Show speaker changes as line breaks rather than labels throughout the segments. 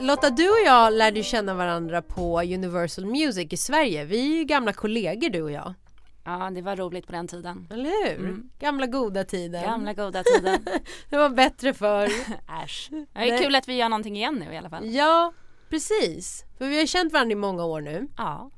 Lotta, du och jag lärde känna varandra på Universal Music i Sverige. Vi är ju gamla kollegor du och jag.
Ja, det var roligt på den tiden.
Eller hur? Gamla goda tiden.
Gamla goda tiden.
Det var bättre förr.
Äsch. Det är kul att vi gör någonting igen nu i alla fall.
ja, precis. För vi har känt varandra i många år nu.
Ja.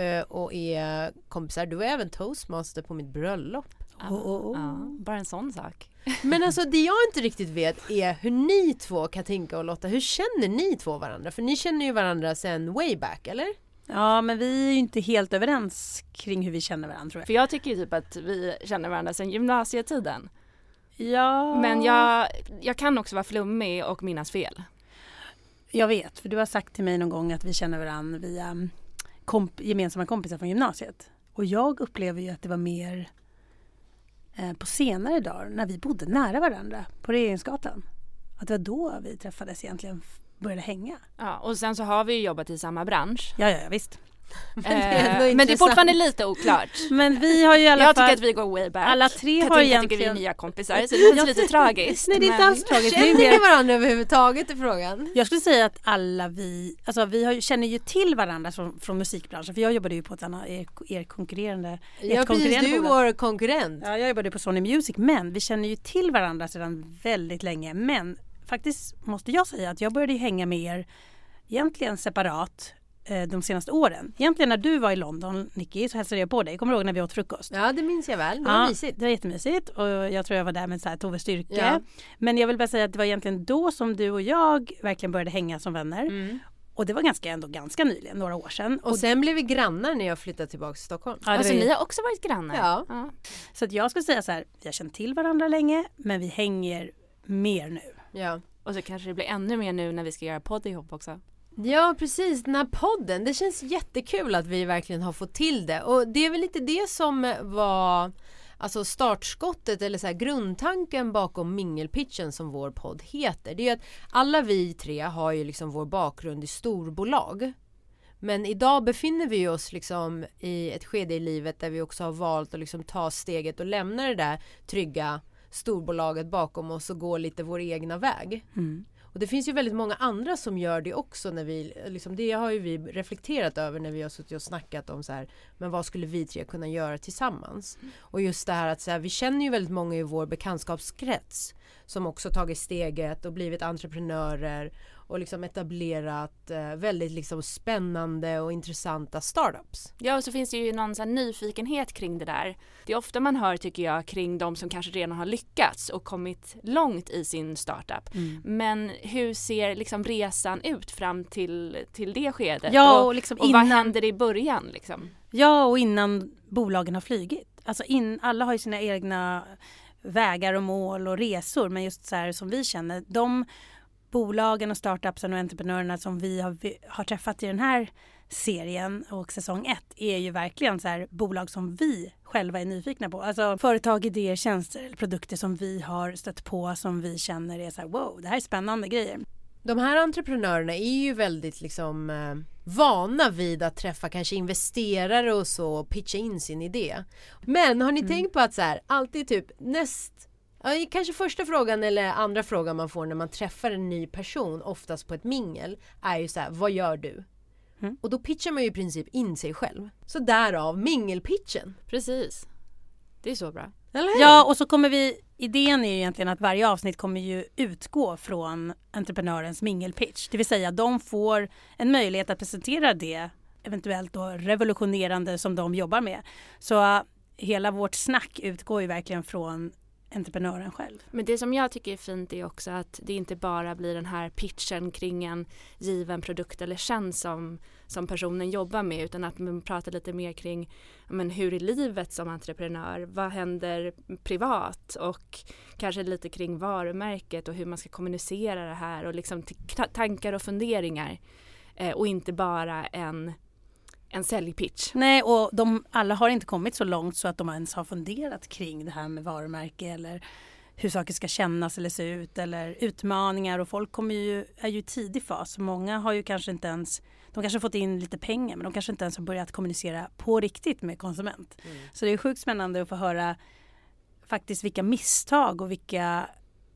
eh, Och är kompisar. Du var även toastmaster på mitt bröllop.
Ja. Bara en sån sak.
Men alltså det jag inte riktigt vet är hur ni två, Katinka och Lotta, hur känner ni två varandra? För ni känner ju varandra sen way back, eller?
Ja, men vi är ju inte helt överens kring hur vi känner varandra tror
För jag tycker ju typ att vi känner varandra sedan gymnasietiden.
jag. Ja,
Men jag, jag kan också vara flummig och minnas fel.
jag vet, för du har sagt till mig någon gång att vi känner varandra via komp- gemensamma kompisar från gymnasiet. Och jag upplever ju att det var mer på senare dagar när vi bodde nära varandra på Regeringsgatan. Att det var då vi träffades egentligen, började hänga.
Ja, och sen så har vi ju jobbat i samma bransch.
Ja, ja visst.
Men
det är ändå
men det är fortfarande lite oklart.
Men vi har ju i alla
Jag
fall...
tycker att vi går way back.
alla tre har
Katinka tycker vi är
egentligen-
nya kompisar så det känns lite tragiskt.
Nej, det är inte
men-
alls tragiskt.
Känner ni varandra överhuvudtaget i frågan?
Jag skulle säga att alla vi, alltså vi har, känner ju till varandra från, från musikbranschen för jag jobbade ju på ett annat, er, er konkurrerande,
Ja precis, du är vår konkurrent.
Ja, jag jobbade på Sony Music men vi känner ju till varandra sedan väldigt länge. Men faktiskt måste jag säga att jag började ju hänga med er egentligen separat eh, de senaste åren. Egentligen när du var i London Nicky så hälsade jag på dig. Kommer du ihåg när vi åt frukost?
Ja det minns jag väl, det var
Ja,
mysigt.
det var jättemysigt och jag tror jag var där med så här Tove Styrke.
Ja.
Men jag vill bara säga att det var egentligen då som du och jag verkligen började hänga som vänner.
Mm.
Och det var ganska, ändå ganska nyligen, några år sedan.
Och sen blev vi grannar när jag flyttade tillbaka till Stockholm.
Ja,
Alltså
ju-
ni har också varit grannar?
Ja.
Så att jag skulle säga så här, vi har känt till varandra länge men vi hänger mer nu.
Ja.
Och så kanske det blir ännu mer nu när vi ska göra podd ihop också.
Ja precis, den här podden. Det känns jättekul att vi verkligen har fått till det. Och det är väl lite det som var alltså startskottet eller så här grundtanken bakom mingelpitchen som vår podd heter. Det är ju att alla vi tre har ju liksom vår bakgrund i storbolag. Men idag befinner vi oss liksom i ett skede i livet där vi också har valt att liksom ta steget och lämna det där trygga storbolaget bakom oss och gå lite vår egna väg. Mm. Och det finns ju väldigt många andra som gör det också när vi, liksom, det har ju vi reflekterat över när vi har suttit och snackat om så här, men vad skulle vi tre kunna göra tillsammans? Och just det här att så här, vi känner ju väldigt många i vår bekantskapskrets som också tagit steget och blivit entreprenörer och liksom etablerat eh, väldigt liksom spännande och intressanta startups.
Ja, och så finns det ju någon här nyfikenhet kring det där. Det är ofta man hör, tycker jag, kring de som kanske redan har lyckats och kommit långt i sin startup. Men hur ser liksom resan ut fram till, till det skedet?
Ja,
och,
och liksom
och vad
innan-
händer i början liksom?
Ja, och innan bolagen har flygit. Alltså in, alla har ju sina egna vägar och mål och resor. Men just så här som vi känner, de bolagen och startupsen och entreprenörerna som vi har, har träffat i den här serien och säsong ett är ju verkligen så här bolag som vi själva är nyfikna på. Alltså företag, idéer, tjänster eller produkter som vi har stött på som vi känner är så här wow, det här är spännande grejer.
De här entreprenörerna är ju väldigt liksom eh, vana vid att träffa kanske investerare och så och pitcha in sin idé. Men har ni tänkt på att så här, alltid typ näst Ja, kanske första frågan eller andra frågan man får när man träffar en ny person, oftast på ett mingel, är ju så här, vad gör du? Och då pitchar man ju i princip in sig själv. Så därav mingelpitchen.
Precis. Det är så bra.
Ja, och så kommer vi, idén är ju egentligen att varje avsnitt kommer ju utgå från entreprenörens mingelpitch. Det vill säga de får en möjlighet att presentera det eventuellt då revolutionerande som de jobbar med. Så uh, hela vårt snack utgår ju verkligen från entreprenören själv.
Men det som jag tycker är fint är också att det inte bara blir den här pitchen kring en given produkt eller tjänst som, som personen jobbar med utan att man pratar lite mer kring men hur är livet som entreprenör? Vad händer privat? Och kanske lite kring varumärket och hur man ska kommunicera det här och liksom tankar och funderingar. Eh, och inte bara en en säljpitch.
Nej, och de alla har inte kommit så långt så att de ens har funderat kring det här med varumärke eller hur saker ska kännas eller se ut eller utmaningar och folk kommer ju, är ju i tidig fas. Många har ju kanske inte ens, de kanske fått in lite pengar men de kanske inte ens har börjat kommunicera på riktigt med konsument. Mm. Så det är sjukt spännande att få höra faktiskt vilka misstag och vilka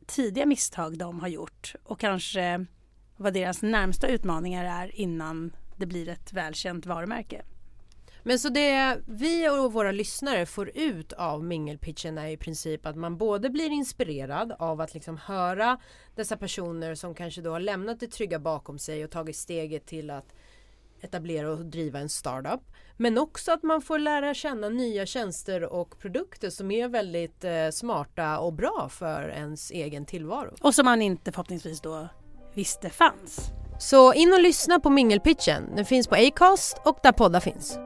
tidiga misstag de har gjort och kanske vad deras närmsta utmaningar är innan det blir ett välkänt varumärke.
Men så det vi och våra lyssnare får ut av mingelpitchen är i princip att man både blir inspirerad av att liksom höra dessa personer som kanske då har lämnat det trygga bakom sig och tagit steget till att etablera och driva en startup. Men också att man får lära känna nya tjänster och produkter som är väldigt eh, smarta och bra för ens egen tillvaro.
Och som man inte förhoppningsvis då visste fanns.
Så in och lyssna på mingelpitchen. Den finns på Acast och där poddar finns.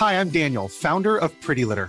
Hi, I'm Daniel, founder of Pretty Litter.